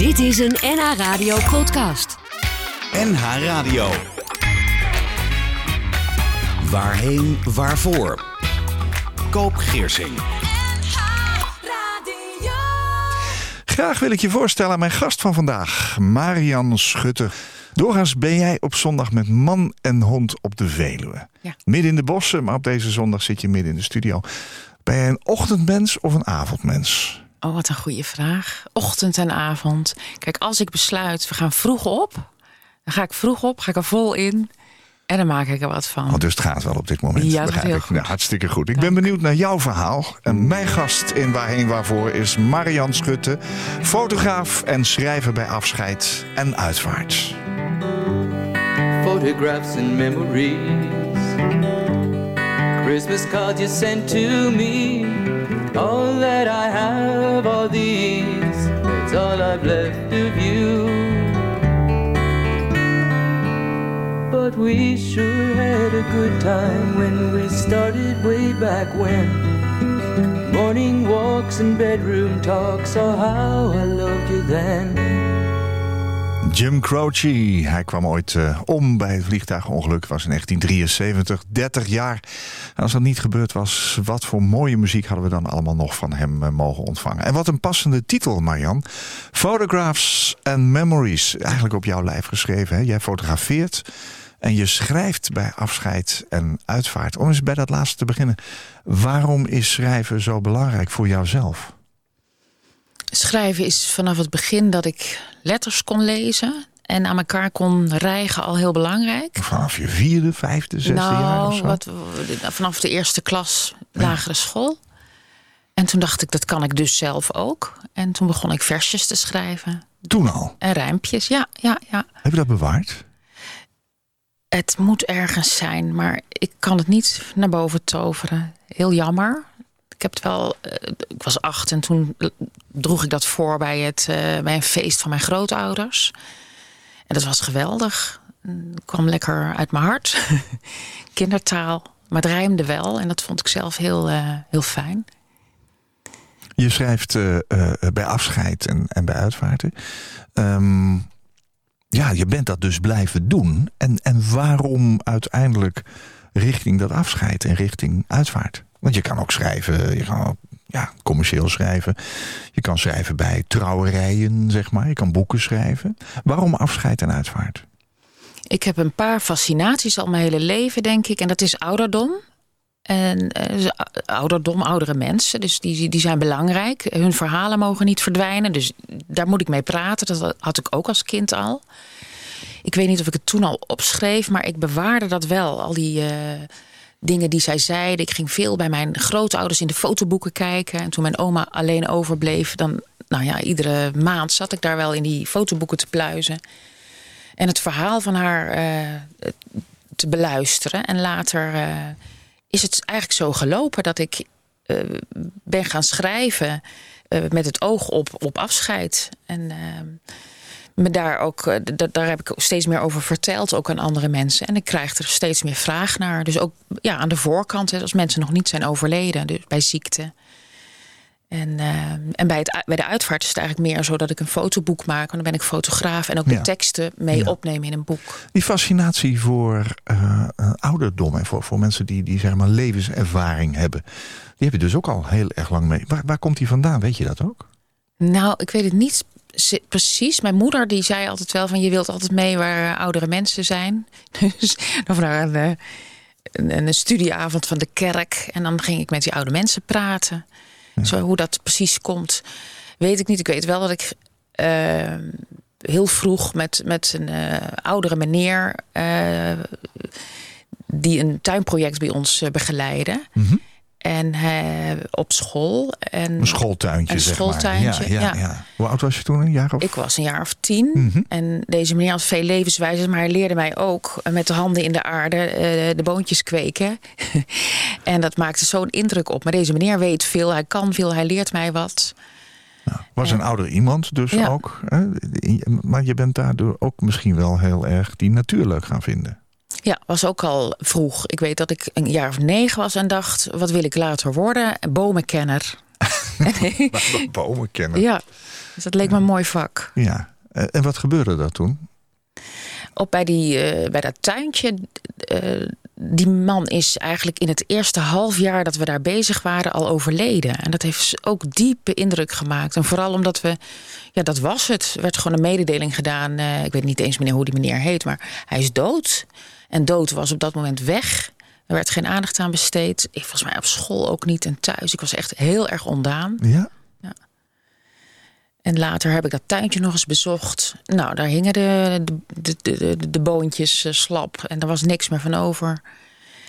Dit is een NH Radio podcast. NH Radio. Waarheen, waarvoor? Koop Geersing. Graag wil ik je voorstellen aan mijn gast van vandaag, Marian Schutte. Doorgaans ben jij op zondag met man en hond op de Veluwe. Ja. Midden in de bossen, maar op deze zondag zit je midden in de studio. Ben jij een ochtendmens of een avondmens? Oh, wat een goede vraag. Ochtend en avond. Kijk, als ik besluit, we gaan vroeg op. Dan ga ik vroeg op, ga ik er vol in. En dan maak ik er wat van. Oh, dus het gaat wel op dit moment. Ja, dat begrijp ik. goed. Nou, hartstikke goed. Ik ben benieuwd naar jouw verhaal. En mijn gast in Waarheen Waarvoor is Marian Schutte. Fotograaf en schrijver bij Afscheid en Uitvaart. photographs and memories. Christmas cards you sent to me. All that I have are these. That's all I've left of you. But we sure had a good time when we started way back when. Morning walks and bedroom talks. Oh, how I loved you then. Jim Croce, hij kwam ooit eh, om bij het vliegtuigongeluk. was in 1973, 30 jaar. En als dat niet gebeurd was, wat voor mooie muziek hadden we dan allemaal nog van hem eh, mogen ontvangen. En wat een passende titel, Marjan. Photographs and Memories. Eigenlijk op jouw lijf geschreven. Hè? Jij fotografeert en je schrijft bij afscheid en uitvaart. Om eens bij dat laatste te beginnen. Waarom is schrijven zo belangrijk voor jouzelf? Schrijven is vanaf het begin dat ik letters kon lezen. En aan elkaar kon rijgen al heel belangrijk. Vanaf je vierde, vijfde, zesde jaar of nou, zo? wat, vanaf de eerste klas lagere school. En toen dacht ik, dat kan ik dus zelf ook. En toen begon ik versjes te schrijven. Toen al. En rijmpjes, ja, ja, ja. Heb je dat bewaard? Het moet ergens zijn, maar ik kan het niet naar boven toveren. Heel jammer. Ik heb het wel. eh, ik was acht en toen droeg ik dat voor bij, het, eh, bij een feest van mijn grootouders. En dat was geweldig. Het kwam lekker uit mijn hart. Kindertaal. Maar het rijmde wel en dat vond ik zelf heel, eh, heel fijn. Je schrijft bij afscheid en, en bij uitvaarten. Ehm, ja, je bent dat dus blijven doen. En, en waarom uiteindelijk richting dat afscheid en richting uitvaart? Want je kan ook schrijven, je kan ja, commercieel schrijven. Je kan schrijven bij trouwerijen, zeg maar. Je kan boeken schrijven. Waarom afscheid en uitvaart? Ik heb een paar fascinaties al mijn hele leven, denk ik. En dat is ouderdom. En eh, dus ou- ouderdom, oudere mensen. Dus die, die zijn belangrijk. Hun verhalen mogen niet verdwijnen. Dus daar moet ik mee praten. Dat had ik ook als kind al. Ik weet niet of ik het toen al opschreef, maar ik bewaarde dat wel. Al die eh, dingen die zij zeiden. Ik ging veel bij mijn grootouders in de fotoboeken kijken. En toen mijn oma alleen overbleef, dan, nou ja, iedere maand zat ik daar wel in die fotoboeken te pluizen. En het verhaal van haar eh, te beluisteren. En later eh, is het eigenlijk zo gelopen dat ik eh, ben gaan schrijven met het oog op, op afscheid. En me daar ook, eh, daar heb ik steeds meer over verteld, ook aan andere mensen. En ik krijg er steeds meer vraag naar. Dus ook ja, aan de voorkant, hè, als mensen nog niet zijn overleden, dus bij ziekte. En, eh, en bij, het, bij de uitvaart is het eigenlijk meer zo dat ik een fotoboek maak. Want dan ben ik fotograaf en ook Ja. de teksten mee Ja. opnemen in een boek. Die fascinatie voor eh, ouderdom en voor, voor mensen die, die zeg maar levenservaring hebben. Die heb je dus ook al heel erg lang mee. Waar, waar komt die vandaan? Weet je dat ook? Nou, ik weet het niet precies. Mijn moeder die zei altijd wel van je wilt altijd mee waar eh, oudere mensen zijn. Dus of naar een, een, een studieavond van de kerk. En dan ging ik met die oude mensen praten. Zo, hoe dat precies komt, weet ik niet. Ik weet wel dat ik eh, heel vroeg met, met een eh, oudere meneer... die een tuinproject bij ons begeleidde. En eh, op school. En Een schooltuintje, Een zeg schooltuintje, maar. Ja, ja, ja. ja. Hoe oud was je toen? Een jaar of? ik was een jaar of tien. En deze meneer had veel levenswijze. Maar hij leerde mij ook met de handen in de aarde eh, de boontjes kweken. en dat maakte zo'n indruk op. Maar deze meneer weet veel. Hij kan veel. Hij leert mij wat. was een ouder iemand dus ook. Hè? Maar je bent daardoor ook misschien wel heel erg die natuur leuk gaan vinden. Ja, was ook al vroeg. Ik weet dat ik een jaar of negen was en dacht... wat wil ik later worden? Bomenkenner. Maar wel bomen kennen. ja, dus dat leek me een mooi vak. Ja. Eh, En wat gebeurde er toen? Op bij, die, eh, bij dat tuintje, eh, die man is eigenlijk in het eerste half jaar dat we daar bezig waren al overleden. En dat heeft ook diepe indruk gemaakt. En vooral omdat we, ja, dat was het. Er werd gewoon een mededeling gedaan. ik weet niet eens meer hoe die meneer heet, maar hij is dood. En dood was op dat moment weg. Er werd geen aandacht aan besteed. Ik, volgens mij op school ook niet en thuis. Ik was echt heel erg ondaan. Ja? En later heb ik dat tuintje nog eens bezocht. Nou, daar hingen de, de, de, de, de boontjes eh, slap en er was niks meer van over.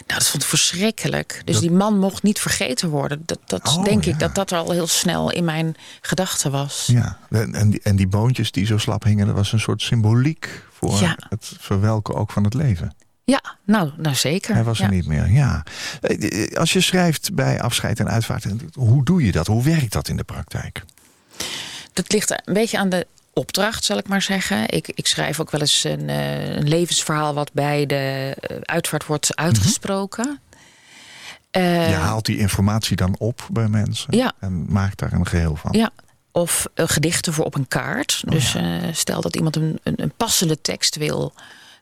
Nou, dat vond ik verschrikkelijk. Dus Dat- die man mocht niet vergeten worden. Dat, dat Oh, denk ja. ik dat dat al heel snel in mijn gedachten was. Ja. En, en, die, en die boontjes die zo slap hingen, dat was een soort symboliek voor Ja. het verwelken ook van het leven. Ja, nou, nou zeker. Hij was er niet meer, ja. Eh, Als je schrijft bij afscheid en uitvaart, hoe doe je dat? Hoe werkt dat in de praktijk? Dat ligt een beetje aan de opdracht, zal ik maar zeggen. Ik, ik schrijf ook wel eens een, eh, een levensverhaal wat bij de eh, uitvaart wordt uitgesproken. Eh, je haalt die informatie dan op bij mensen Ja. en maakt daar een geheel van. Ja, of gedichten voor op een kaart. Oh, dus stel dat iemand een, een, een passende tekst wil,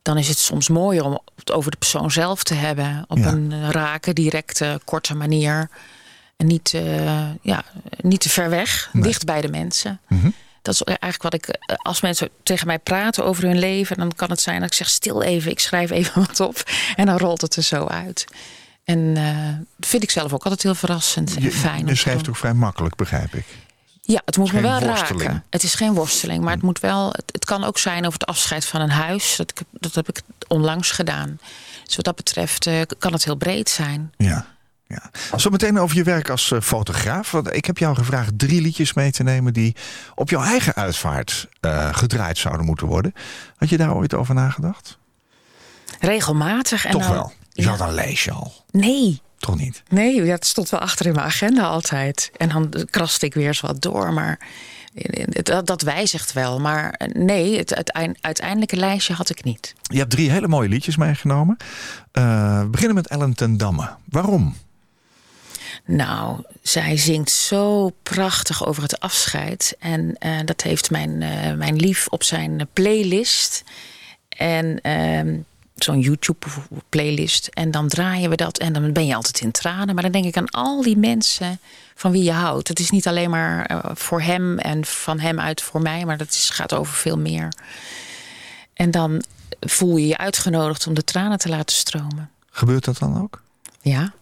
dan is het soms mooier om het over de persoon zelf te hebben. Op Ja. een eh, rake, directe, korte manier. En niet, eh, ja, niet te ver weg, Nee. dicht bij de mensen. Mhm. Dat is eigenlijk wat ik, eh, als mensen tegen mij praten over hun leven, dan kan het zijn dat ik zeg: stil even, ik schrijf even wat op. En dan rolt het er zo uit. En dat vind ik zelf ook altijd heel verrassend en Je, fijn. je schrijft ook vrij makkelijk, begrijp ik. Ja, het moet me wel worsteling. raken. Het is geen worsteling, maar het moet wel. Het, het kan ook zijn over het afscheid van een huis. Dat, dat heb ik onlangs gedaan. Dus wat dat betreft eh, kan het heel breed zijn. Ja. ja. Zometeen over je werk als eh, fotograaf. Want ik heb jou gevraagd drie liedjes mee te nemen die op jouw eigen uitvaart eh, gedraaid zouden moeten worden. Had je daar ooit over nagedacht? Regelmatig. En Toch dan- wel. Je ja. had een lijstje al. Nee. Toch niet? Nee, dat stond wel achter in mijn agenda altijd. En dan kraste ik weer eens wat door. Maar het- dat, dat wijzigt wel. Maar eh, nee, het uiteind- uiteindelijke lijstje had ik niet. Je hebt drie hele mooie liedjes meegenomen. Eh, we beginnen met Ellen ten Damme. Waarom? Nou, zij zingt zo prachtig over het afscheid. En eh, dat heeft mijn, eh, mijn lief op zijn playlist. En ehm, zo'n YouTube-playlist. En dan draaien we dat. En dan ben je altijd in tranen. Maar dan denk ik aan al die mensen van wie je houdt. Het is niet alleen maar eh, voor hem en van hem uit voor mij. Maar dat is, gaat over veel meer. En dan voel je je uitgenodigd om de tranen te laten stromen. Gebeurt dat dan ook? Ja.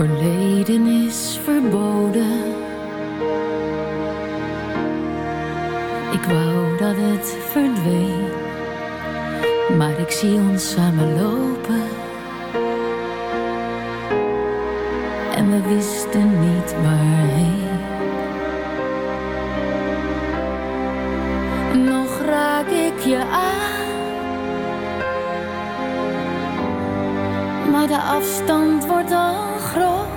Verleden is verboden. Ik wou dat het verdween, maar ik zie ons samen lopen. En we wisten niet waarheen. Nog raak ik je aan. Maar de afstand wordt al groot. Nee,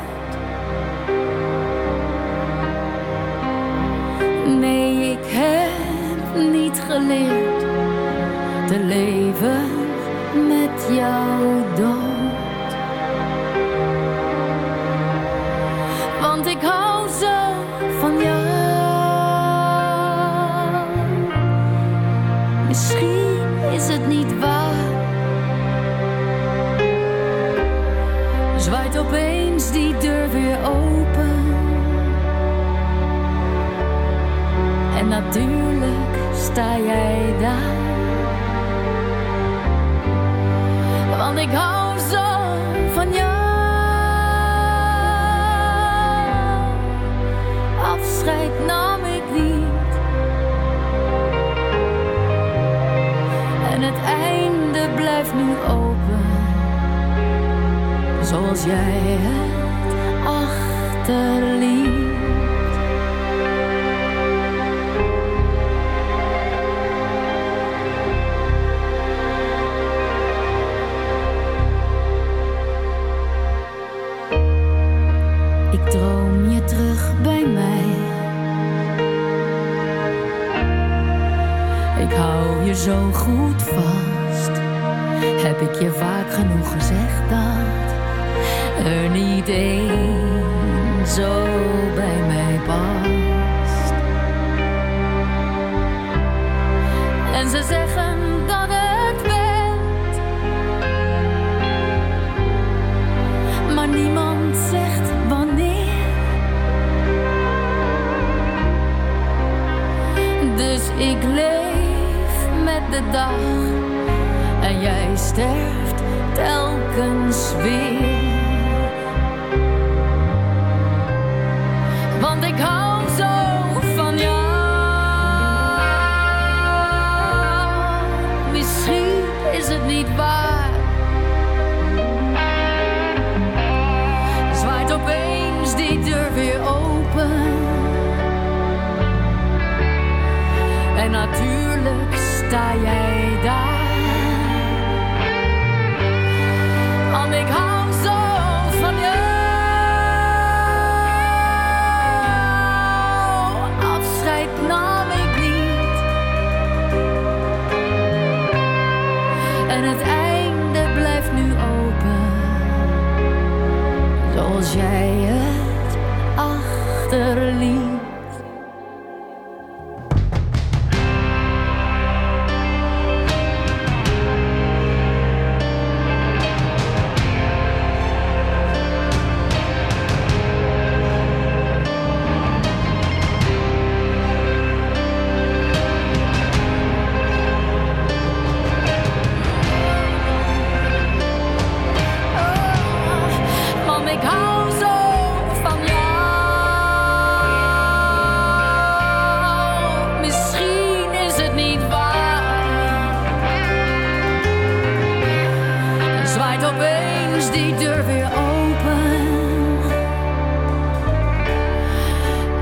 natuurlijk sta jij daar. Want ik hou zo van jou. Afscheid nam ik niet. En het einde blijft nu open. Zoals jij het achterliet. Goed vast. Heb ik je vaak genoeg gezegd dat er niet één zo bij mij past. En ze zeggen de dag en jij sterft telkens weer. Die deur weer open.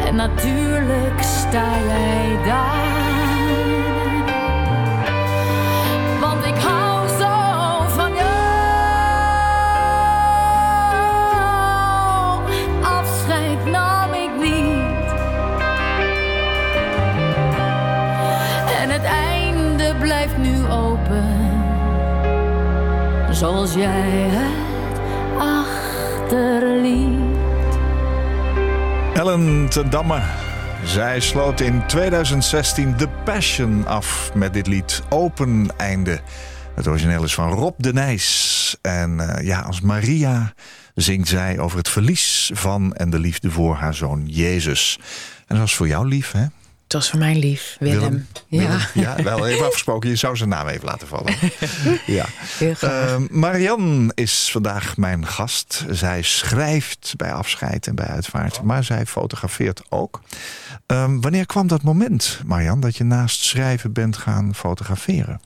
En natuurlijk sta jij daar. Want ik hou zo van jou. Afscheid nam ik niet. En het einde blijft nu open. Zoals jij het Ellen ten Damme. Zij sloot in 2016 The Passion af met dit lied Open Einde. Het origineel is van Rob de Nijs. En eh, ja, als Maria zingt zij over het verlies van en de liefde voor haar zoon Jezus. En dat was voor jou lief, hè? Het was voor mij lief, Willem. Ja, Willem? ja, wel even afgesproken. Je zou zijn naam even laten vallen. ja. Uh, Marianne is vandaag mijn gast. Zij schrijft bij afscheid en bij uitvaart, maar zij fotografeert ook. Um, wanneer kwam dat moment, Marianne, dat je naast schrijven bent gaan fotograferen?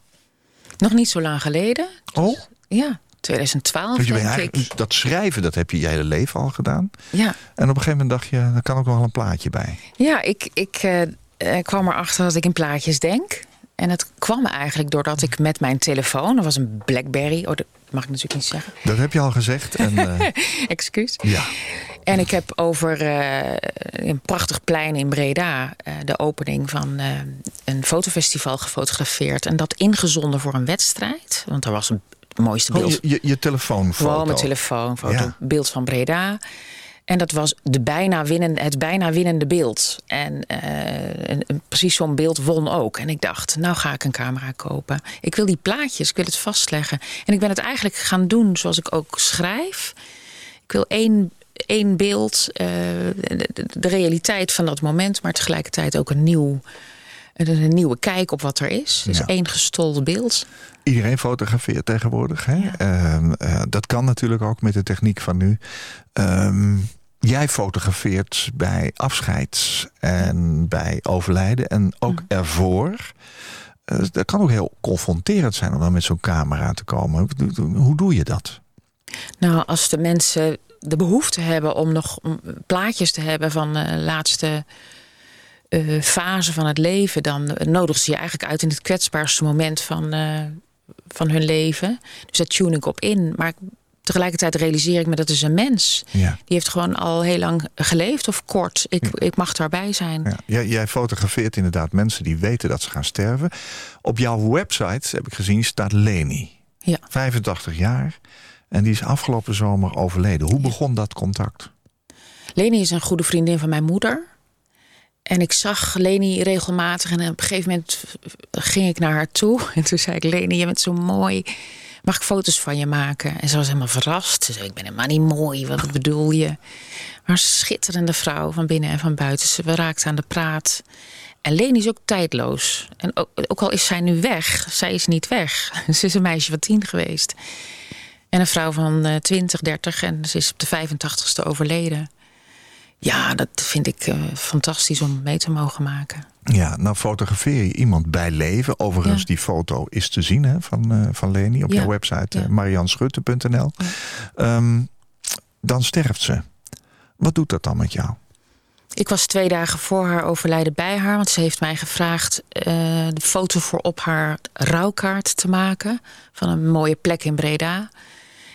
Nog niet zo lang geleden. Oh? Ja, 2012 dus je denk ik. Dat schrijven, dat heb je je hele leven al gedaan. Ja, En op een gegeven moment dacht je, daar kan ook nog wel een plaatje bij. ja ik, ik eh, eh, kwam erachter dat ik in plaatjes denk. En het kwam eigenlijk doordat ik met mijn telefoon... dat was een Blackberry, oh, dat mag ik natuurlijk niet zeggen. Dat heb je al gezegd. En, uh, Excuus. ja. En ik heb over uh, een prachtig plein in Breda uh, de opening van een fotofestival gefotografeerd. En dat ingezonden voor een wedstrijd. Want er was een mooiste beeld. Oh, je, je, je telefoonfoto. Gewoon mijn telefoonfoto. Ja. Beeld van Breda. En dat was de bijna winnende, het bijna winnende beeld. En uh, een, een, precies zo'n beeld won ook. En ik dacht, nou ga ik een camera kopen. Ik wil die plaatjes, ik wil het vastleggen. En ik ben het eigenlijk gaan doen zoals ik ook schrijf. Ik wil één, één beeld, uh, de, de, realiteit van dat moment... maar tegelijkertijd ook een, nieuw, een nieuwe kijk op wat er is. Dus ja. één gestolde beeld. Iedereen fotografeert tegenwoordig. Hè? Ja. Uh, uh, dat kan natuurlijk ook met de techniek van nu. Um, jij fotografeert bij afscheid en bij overlijden en ook mm. ervoor. Uh, dat kan ook heel confronterend zijn om dan met zo'n camera te komen. Hoe doe je dat? Nou, als de mensen de behoefte hebben om nog plaatjes te hebben van de laatste uh, fase van het leven, dan nodigen ze je eigenlijk uit in het kwetsbaarste moment van, uh, van hun leven. Dus daar tune ik op in. Maar ik tegelijkertijd realiseer ik me dat is een mens. Ja. Die heeft gewoon al heel lang geleefd of kort. Ik, ik mag daarbij zijn. Ja. Jij, jij fotografeert inderdaad mensen die weten dat ze gaan sterven. Op jouw website, heb ik gezien, staat Leni. Ja. 85 jaar. En die is afgelopen zomer overleden. Hoe begon dat contact? Leni is een goede vriendin van mijn moeder. En ik zag Leni regelmatig. En op een gegeven moment ging ik naar haar toe. En toen zei ik: Leni, je bent zo mooi. Mag ik foto's van je maken? En ze was helemaal verrast. Ze zei: Ik ben helemaal niet mooi. Wat bedoel je? Maar schitterende vrouw van binnen en van buiten. Ze we raakten aan de praat. En Leni is ook tijdloos. En ook, ook al is zij nu weg, zij is niet weg. Ze is een meisje van tien geweest. En een vrouw van eh, 20, 30 en ze is op de 85ste overleden. Ja, dat vind ik eh, fantastisch om mee te mogen maken. Ja, nou fotografeer je iemand bij leven. Overigens, Ja. die foto is te zien hè, van, eh, van Leni op Ja. jouw website Ja. eh, marianschutte.nl. Ehm, dan sterft ze. Wat doet dat dan met jou? Ik was twee dagen voor haar overlijden bij haar. Want ze heeft mij gevraagd eh, de foto voor op haar rouwkaart te maken. Van een mooie plek in Breda.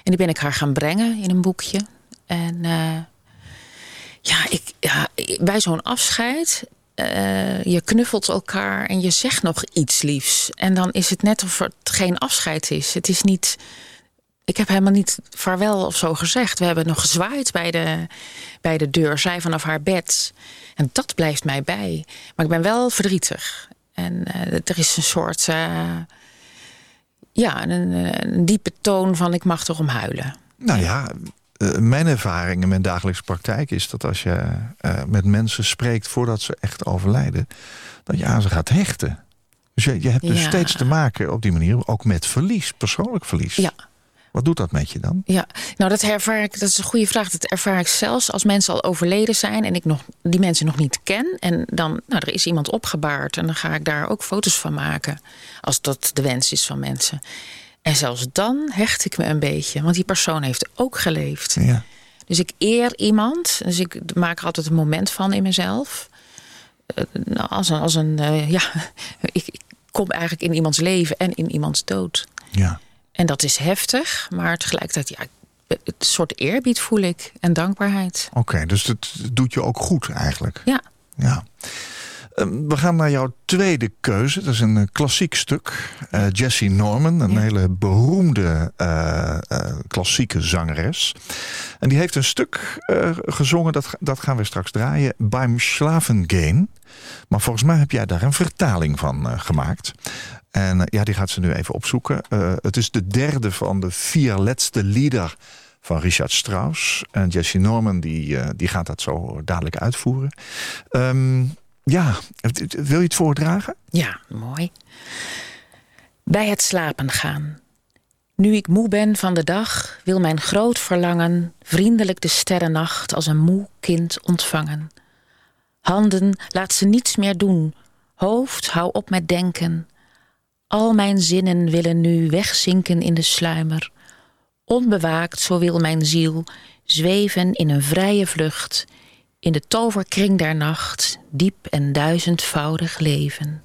En die ben ik haar gaan brengen in een boekje. En ja, ik, ja, bij zo'n afscheid... eh, je knuffelt elkaar en je zegt nog iets liefs. En dan is het net of het geen afscheid is. Het is niet... Ik heb helemaal niet vaarwel of zo gezegd. We hebben nog gezwaaid bij de, bij de deur. Zij vanaf haar bed. En dat blijft mij bij. Maar ik ben wel verdrietig. En eh, er is een soort... eh, ja, een, een diepe toon van ik mag erom huilen. Nou ja, eh, mijn ervaring in mijn dagelijkse praktijk is dat als je eh, met mensen spreekt voordat ze echt overlijden, dat je aan ze gaat hechten. Dus je, je hebt dus Ja. steeds te maken op die manier ook met verlies, persoonlijk verlies. Ja. Wat doet dat met je dan? Ja, nou dat ervaar ik, dat is een goede vraag. Dat ervaar ik zelfs als mensen al overleden zijn en ik nog, die mensen nog niet ken. En dan, nou, er is iemand opgebaard en dan ga ik daar ook foto's van maken. Als dat de wens is van mensen. En zelfs dan hecht ik me een beetje, want die persoon heeft ook geleefd. Ja. Dus ik eer iemand, dus ik maak er altijd een moment van in mezelf. Eh, nou, als een, als een eh, ja, ik, ik kom eigenlijk in iemands leven en in iemands dood. ja. En dat is heftig, maar tegelijkertijd, ja, het soort eerbied voel ik en dankbaarheid. Oké, dus het doet je ook goed eigenlijk. Ja, Ja. Ehm, We gaan naar jouw tweede keuze. Dat is een eh, klassiek stuk. Eh Jessie Norman, een Ja. hele beroemde eh, klassieke zangeres. En die heeft een stuk gezongen, dat, dat gaan we straks draaien, Beim Schlafen gehen. Maar volgens mij heb jij daar een vertaling van gemaakt. En ja, die gaat ze nu even opzoeken. Het is de derde van de vier laatste lieder van Richard Strauss. En Jessie Norman die, die gaat dat zo dadelijk uitvoeren. Ehm, ja, wil je het voordragen? ja, mooi. Bij het slapen gaan. Nu ik moe ben van de dag, wil mijn groot verlangen vriendelijk de sterrennacht als een moe kind ontvangen. Handen, laat ze niets meer doen. Hoofd, hou op met denken. Al mijn zinnen willen nu wegzinken in de sluimer. Onbewaakt, zo wil mijn ziel zweven in een vrije vlucht, in de toverkring der nacht, diep en duizendvoudig leven.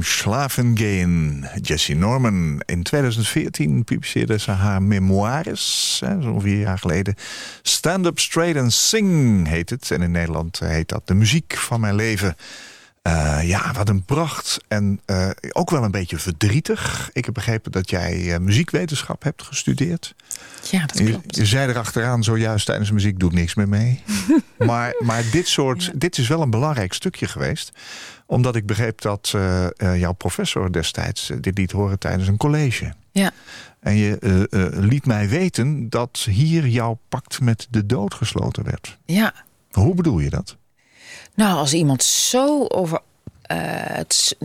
Schlafen gehen. Jessie Norman. In 2014 publiceerde ze haar memoires, zo'n vier jaar geleden. Stand Up Straight and Sing heet het. En in Nederland heet dat De Muziek van Mijn Leven. Uh, ja, wat een pracht. En uh, ook wel een beetje verdrietig. Ik heb begrepen dat jij uh, muziekwetenschap hebt gestudeerd. Ja, dat klopt. Je, je zei erachteraan zojuist tijdens muziek doet niks meer mee. maar, maar dit soort, ja. dit is wel een belangrijk stukje geweest. Omdat ik begreep dat jouw professor destijds dit liet horen tijdens een college. Ja. En je liet mij weten dat hier jouw pact met de dood gesloten werd. Ja. Hoe bedoel je dat? Nou, als iemand zo over. Uh, het,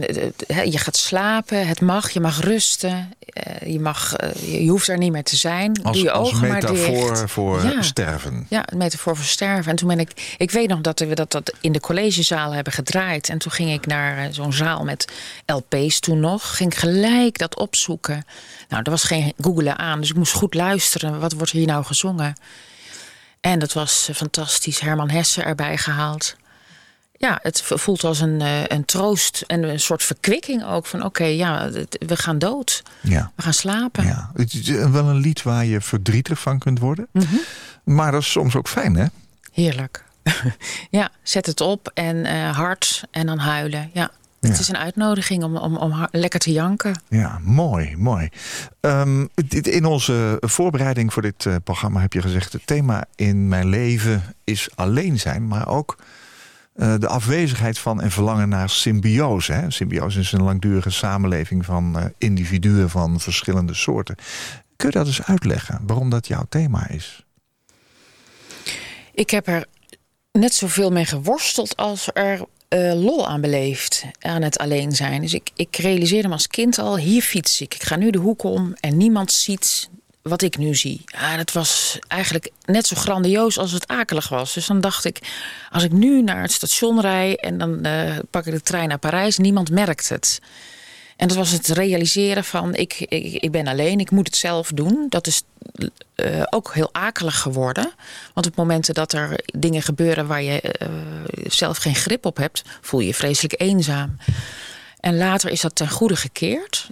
je gaat slapen, het mag, je mag rusten, uh, je, mag, uh, je hoeft er niet meer te zijn. Als, Doe je als ogen metafoor maar dicht. voor ja. sterven. Ja, een metafoor voor sterven. En toen ben ik, ik weet nog dat we dat, dat in de collegezaal hebben gedraaid. En toen ging ik naar zo'n zaal met LP's toen nog. Ging gelijk dat opzoeken. Nou, er was geen googelen aan, dus ik moest goed luisteren. Wat wordt hier nou gezongen? En dat was fantastisch. Herman Hesse erbij gehaald ja, het voelt als een, een troost en een soort verkwikking ook. Van oké, okay, ja, we gaan dood. Ja. We gaan slapen. Ja. Het is wel een lied waar je verdrietig van kunt worden. Mm -hmm. Maar dat is soms ook fijn, hè? Heerlijk. ja, zet het op en uh, hard en dan huilen. Ja. Het is een uitnodiging om, om, om lekker te janken. Ja, mooi, mooi. Um, in onze voorbereiding voor dit programma heb je gezegd... het thema in mijn leven is alleen zijn, maar ook... Uh, de afwezigheid van en verlangen naar symbiose. Hè? Symbiose is een langdurige samenleving van uh, individuen van verschillende soorten. Kun je dat eens uitleggen, waarom dat jouw thema is? Ik heb er net zoveel mee geworsteld als er uh, lol aan beleefd. Aan het alleen zijn. Dus ik, ik realiseerde me als kind al, hier fiets ik. Ik ga nu de hoek om en niemand ziet wat ik nu zie. Ja, dat was eigenlijk net zo grandioos als het akelig was. Dus dan dacht ik, als ik nu naar het station rij... en dan uh, pak ik de trein naar Parijs, niemand merkt het. En dat was het realiseren van, ik, ik, ben alleen, ik moet het zelf doen. Dat is uh, ook heel akelig geworden. Want op momenten dat er dingen gebeuren... waar je uh, zelf geen grip op hebt, voel je je vreselijk eenzaam. En later is dat ten goede gekeerd.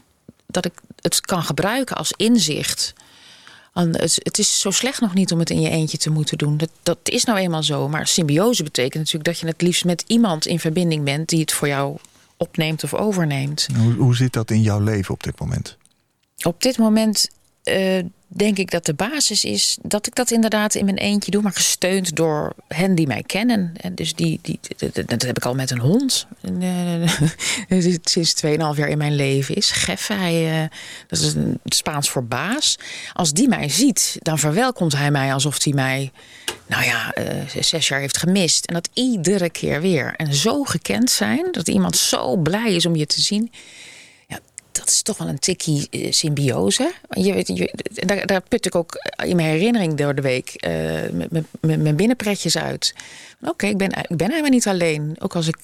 Dat ik het kan gebruiken als inzicht... Het is zo slecht nog niet om het in je eentje te moeten doen. Dat, dat is nou eenmaal zo. Maar symbiose betekent natuurlijk dat je het liefst met iemand in verbinding bent die het voor jou opneemt of overneemt. Hoe, hoe zit dat in jouw leven op dit moment? Op dit moment uh, denk ik dat de basis is dat ik dat inderdaad in mijn eentje doe, maar gesteund door hen die mij kennen. En dus die, die, dat heb ik al met een hond. Uh, sinds 2,5 jaar in mijn leven is. Geff, hij, uh, dat is een Spaans voor baas. Als die mij ziet, dan verwelkomt hij mij alsof hij mij, nou ja, uh, zes jaar heeft gemist. En dat iedere keer weer. En zo gekend zijn, dat iemand zo blij is om je te zien dat is toch wel een tikkie uh, symbiose. Je, je, daar, put ik ook in mijn herinnering door de week uh, met, mijn binnenpretjes uit. Oké, ik, ben, ik ben helemaal niet alleen. Ook als ik,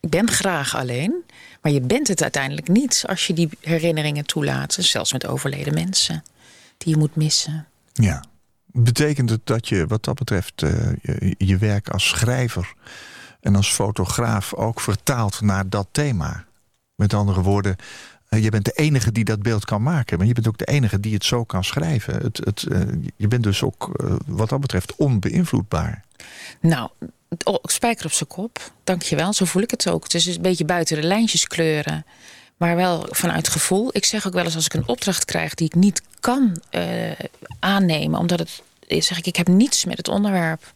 ik ben graag alleen. Maar je bent het uiteindelijk niet als je die herinneringen toelaat. Zelfs met overleden mensen die je moet missen. Ja. Betekent het dat je wat dat betreft je, je werk als schrijver en als fotograaf ook vertaalt naar dat thema? Met andere woorden, je bent de enige die dat beeld kan maken. Maar je bent ook de enige die het zo kan schrijven. Het, het, uh, je bent dus ook uh, wat dat betreft onbeïnvloedbaar. Nou, spijker op zijn kop. Dankjewel, zo voel ik het ook. Het is een beetje buiten de lijntjes kleuren. Maar wel vanuit gevoel. Ik zeg ook wel eens als ik een opdracht krijg die ik niet kan uh, aannemen. Omdat het, zeg ik, ik heb niets met het onderwerp.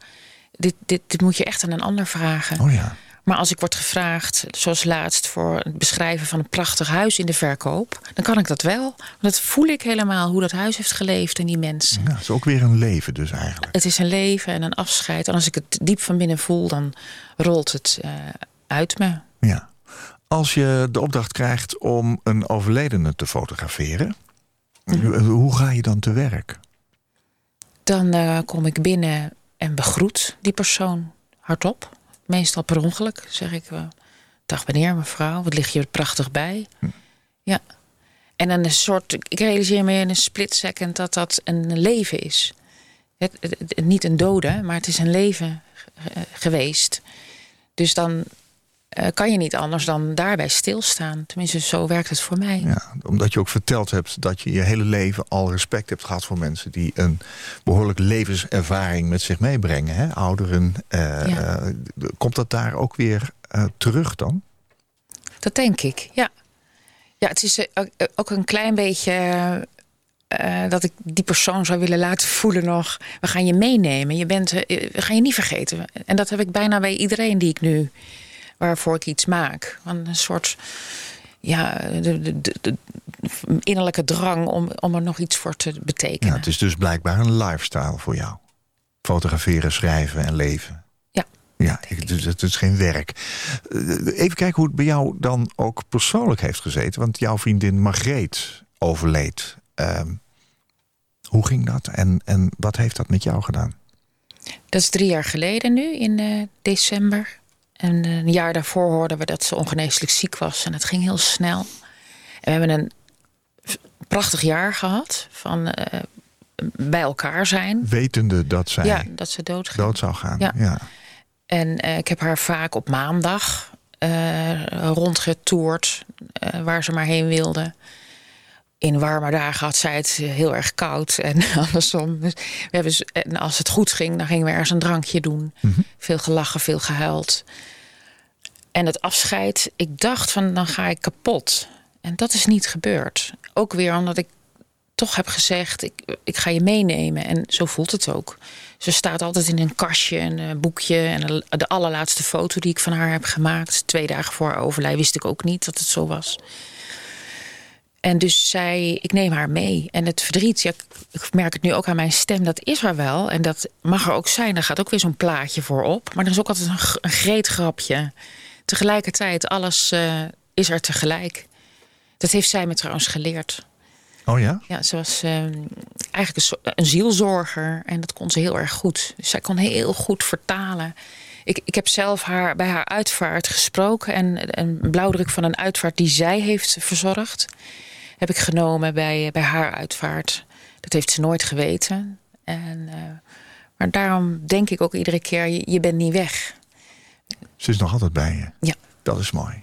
Dit, dit, dit moet je echt aan een ander vragen. Oh ja. Maar als ik word gevraagd, zoals laatst, voor het beschrijven van een prachtig huis in de verkoop, dan kan ik dat wel. Want dat voel ik helemaal, hoe dat huis heeft geleefd en die mensen. Ja, het is ook weer een leven dus eigenlijk. Het is een leven en een afscheid. En als ik het diep van binnen voel, dan rolt het uh, uit me. Ja. Als je de opdracht krijgt om een overledene te fotograferen, mm-hmm. hoe ga je dan te werk? Dan uh, kom ik binnen en begroet die persoon hardop meestal per ongeluk, zeg ik. Uh, dag meneer, mevrouw, wat lig je er prachtig bij. Hm. Ja. En een soort, ik realiseer me in een split second dat dat een leven is. Het, het, het, niet een dode, maar het is een leven geweest. Dus dan eh, kan je niet anders dan daarbij stilstaan. Tenminste, zo werkt het voor mij. Ja, omdat je ook verteld hebt dat je je hele leven al respect hebt gehad voor mensen die een behoorlijk levenservaring met zich meebrengen. Hè? Ouderen. eh, Ja. eh, komt dat daar ook weer terug dan? Dat denk ik, ja. Ja, het is ook- een klein beetje dat ik die persoon zou willen laten voelen nog. We gaan je meenemen. Je bent, we gaan je niet vergeten. En dat heb ik bijna bij iedereen die ik nu, waarvoor ik iets maak. Een soort, ja, de, de, de, innerlijke drang om, om er nog iets voor te betekenen. Ja, het is dus blijkbaar een lifestyle voor jou. Fotograferen, schrijven en leven. Ja, Ja, ik- dus het is geen werk. Eh, Even kijken hoe het bij jou dan ook persoonlijk heeft gezeten. Want jouw vriendin Margreet overleed. Ehm, hoe ging dat en, en wat heeft dat met jou gedaan? Dat is drie jaar geleden nu, in eh, december. En een jaar daarvoor hoorden we dat ze ongeneeslijk ziek was. En het ging heel snel. En we hebben een prachtig jaar gehad van eh, bij elkaar zijn. Wetende dat zij Ja, dat ze dood ging. dood zou gaan. Ja. ja. En eh, ik heb haar vaak op maandag eh rondgetoerd, waar ze maar heen wilde. In warme dagen had zij het heel erg koud en andersom. Dus we hebben, z- en als het goed ging, dan gingen we ergens een drankje doen. Veel gelachen, veel gehuild. En het afscheid, ik dacht van dan ga ik kapot. En dat is niet gebeurd. Ook weer omdat ik toch heb gezegd, ik, ik ga je meenemen. En zo voelt het ook. Ze staat altijd in een kastje, een eh, boekje. En de- de allerlaatste foto die ik van haar heb gemaakt... twee dagen voor haar overlijden, wist ik ook niet dat het zo was. En dus zei, ik neem haar mee. En het verdriet, ja, ik- merk het nu ook aan mijn stem, dat is er wel. En dat mag er ook zijn, daar gaat ook weer zo'n plaatje voor op. Maar er is ook altijd een, een greetgrapje. Tegelijkertijd, alles eh, is er tegelijk. Dat heeft zij me trouwens geleerd. Oh ja? Ja, ze was eh, eigenlijk een, een zielzorger en dat kon ze heel erg goed. Dus zij kon heel goed vertalen. Ik, ik heb zelf haar bij haar uitvaart gesproken en een blauwdruk van een uitvaart die zij heeft verzorgd, heb ik genomen bij, bij haar uitvaart. Dat heeft ze nooit geweten. En, eh, maar daarom denk ik ook iedere keer, je, je bent niet weg. Ze is nog altijd bij je. Ja. Dat is mooi.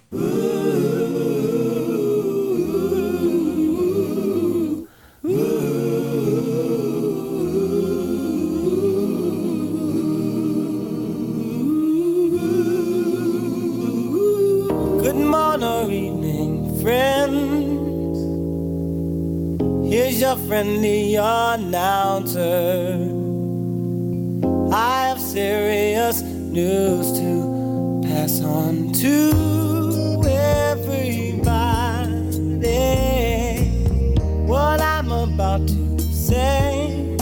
Your friendly announcer. I have serious news to pass on to everybody. What I'm about to say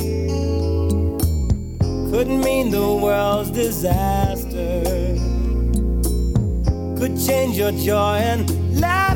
could mean the world's disaster could change your joy and laughter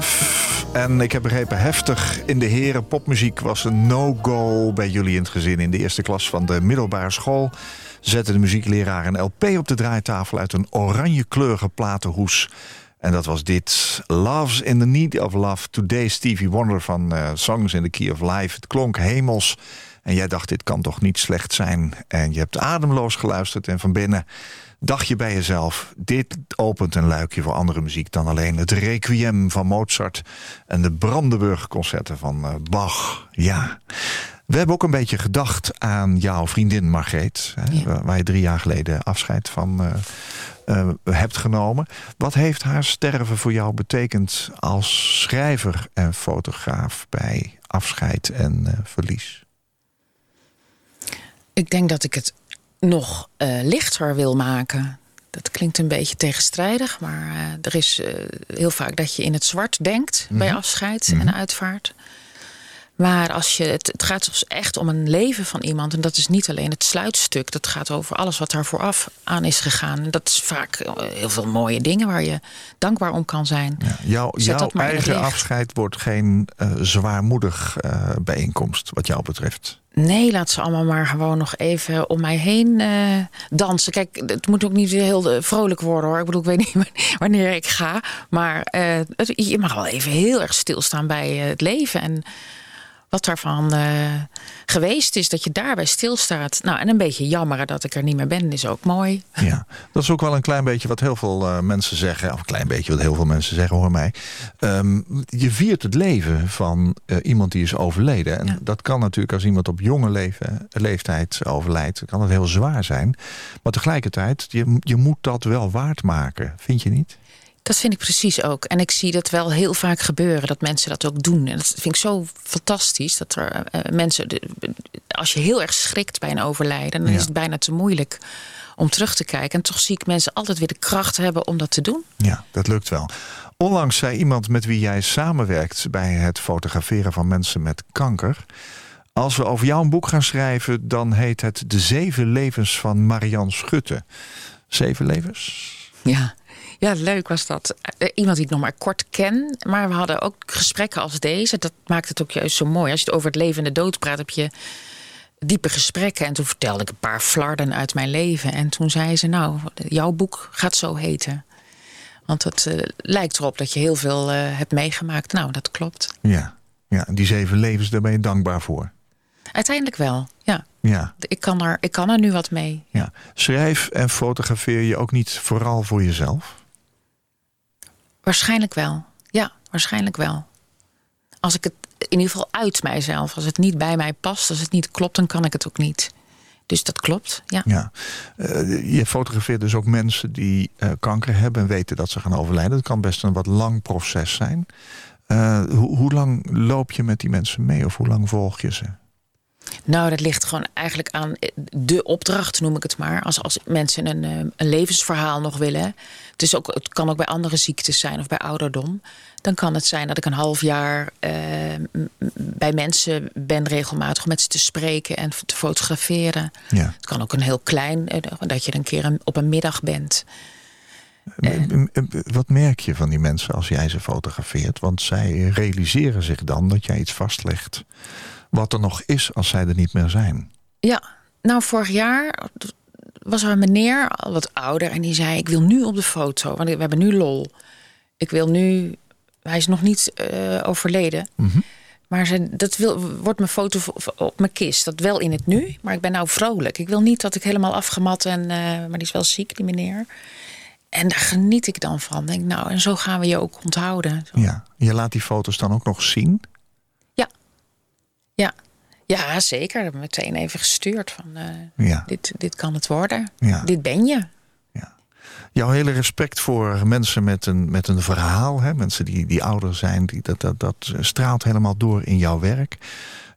12 en ik heb begrepen heftig in de heren. Popmuziek was een no-go bij jullie in het gezin. In de eerste klas van de middelbare school zette de muziekleraar een LP op de draaitafel uit een oranje kleurige platenhoes. En dat was dit. Love's in the Need of Love. Today Stevie Wonder van eh, Songs in the Key of Life. Het klonk hemels. En jij dacht, dit kan toch niet slecht zijn. En je hebt ademloos geluisterd. En van binnen dacht je bij jezelf... dit opent een luikje voor andere muziek dan alleen het Requiem van Mozart... en de Brandenburg-concerten van eh, Bach. Ja. We hebben ook een beetje gedacht aan jouw vriendin Margreet... Ja. waar je drie jaar geleden afscheid van eh, eh, hebt genomen. Wat heeft haar sterven voor jou betekend als schrijver en fotograaf... bij afscheid en verlies? Ik denk dat ik het nog eh, lichter wil maken. Dat klinkt een beetje tegenstrijdig, maar eh, er is eh, heel vaak dat je in het zwart denkt bij afscheid en uitvaart. Maar als je, het, het gaat dus echt om een leven van iemand. En dat is niet alleen het sluitstuk. Dat gaat over alles wat daar vooraf aan is gegaan. En dat is vaak eh, heel veel mooie dingen waar je dankbaar om kan zijn. Ja, jouw eigen afscheid wordt geen eh, zwaarmoedig eh, bijeenkomst, wat jou betreft. Nee, laat ze allemaal maar gewoon nog even om mij heen dansen. Kijk, het moet ook niet heel vrolijk worden hoor. Ik bedoel, ik weet niet wanneer ik ga. Maar het- je mag wel even heel erg stilstaan bij het leven. En wat daarvan eh, geweest is, dat je daarbij stilstaat. Nou, en een beetje jammeren dat ik er niet meer ben, is ook mooi. Ja, dat is ook wel een klein beetje wat heel veel eh, mensen zeggen. Of een klein beetje wat heel veel mensen zeggen, hoor mij. Ehm, je viert het leven van eh, iemand die is overleden. En Ja. dat kan natuurlijk als iemand op jonge leven, leeftijd overlijdt. kan het heel zwaar zijn. Maar tegelijkertijd, je, je moet dat wel waard maken. Vind je niet? Dat vind ik precies ook. En ik zie dat wel heel vaak gebeuren, dat mensen dat ook doen. En dat vind ik zo fantastisch. Dat er eh, mensen, de- als je heel erg schrikt bij een overlijden, dan Ja. is het bijna te moeilijk om terug te kijken. En toch zie ik mensen altijd weer de kracht hebben om dat te doen. Ja, dat lukt wel. Onlangs zei iemand met wie jij samenwerkt bij het fotograferen van mensen met kanker. Als we over jou een boek gaan schrijven, dan heet het De Zeven Levens van Marian Schutte. Zeven levens? Ja. Ja, leuk was dat. Eh, Iemand die ik nog maar kort ken. Maar we hadden ook gesprekken als deze. Dat maakt het ook juist zo mooi. Als je het over het leven en de dood praat, heb je diepe gesprekken. En toen vertelde ik een paar flarden uit mijn leven. En toen zei ze, nou, jouw boek gaat zo heten. Want het eh, lijkt erop dat je heel veel eh, hebt meegemaakt. Nou, dat klopt. Ja. Ja, die zeven levens, daar ben je dankbaar voor. Uiteindelijk wel, ja. Ja, Ik kan er, ik kan er nu wat mee. ja. Schrijf en fotografeer je ook niet vooral voor jezelf? Waarschijnlijk wel. Ja, waarschijnlijk wel. Als ik het in ieder geval uit mijzelf, als het niet bij mij past, als het niet klopt, dan kan ik het ook niet. Dus dat klopt, ja. Ja. Eh, je fotografeert dus ook mensen die eh, kanker hebben en weten dat ze gaan overlijden. Dat kan best een wat lang proces zijn. Eh, hoe, hoe lang loop je met die mensen mee of hoe lang volg je ze? Nou, dat ligt gewoon eigenlijk aan de opdracht, noem ik het maar. Als, als mensen een, eh, een levensverhaal nog willen. Het, is ook, het kan ook bij andere ziektes zijn of bij ouderdom. Dan kan het zijn dat ik een half jaar eh, bij mensen ben regelmatig om met ze te spreken en te fotograferen. Ja. Het kan ook een heel klein, eh, dat je een keer een- op een middag bent. Wat merk je van die mensen als jij ze fotografeert? Want zij realiseren zich dan dat jij iets vastlegt. Wat er nog is als zij er niet meer zijn. Ja, nou vorig jaar was er een meneer, al wat ouder, en die zei: Ik wil nu op de foto, want we hebben nu lol. Ik wil nu. Hij is nog niet eh, overleden. Maar ze, dat wil, wordt mijn foto op mijn kist. Dat wel in het nu, maar ik ben nou vrolijk. Ik wil niet dat ik helemaal afgemat en. eh, maar die is wel ziek, die meneer. En daar geniet ik dan van. Denk, nou, en zo gaan we je ook onthouden. Zo. Ja. Je laat die foto's dan ook nog zien. Ja. Ja. Ja, zeker. Meteen even gestuurd van eh, Ja. dit, dit kan het worden. Ja. Dit ben je. Jouw hele respect voor mensen met een, met een verhaal. Hè? Mensen die, die ouder zijn. Die, dat, dat, dat straalt helemaal door in jouw werk.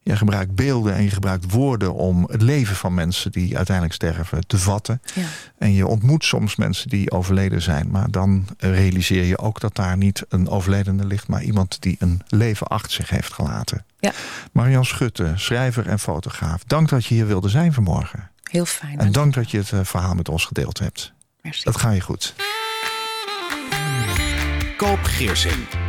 Je gebruikt beelden en je gebruikt woorden om het leven van mensen die uiteindelijk sterven te vatten. Ja. En je ontmoet soms mensen die overleden zijn. Maar dan realiseer je ook dat daar niet een overledene ligt, maar iemand die een leven achter zich heeft gelaten. Ja, Marian Schutte, schrijver en fotograaf. Dank dat je hier wilde zijn vanmorgen. heel fijn. En dank dat je het eh, verhaal met ons gedeeld hebt. Merci. Dat ga je goed. Koop Geersing.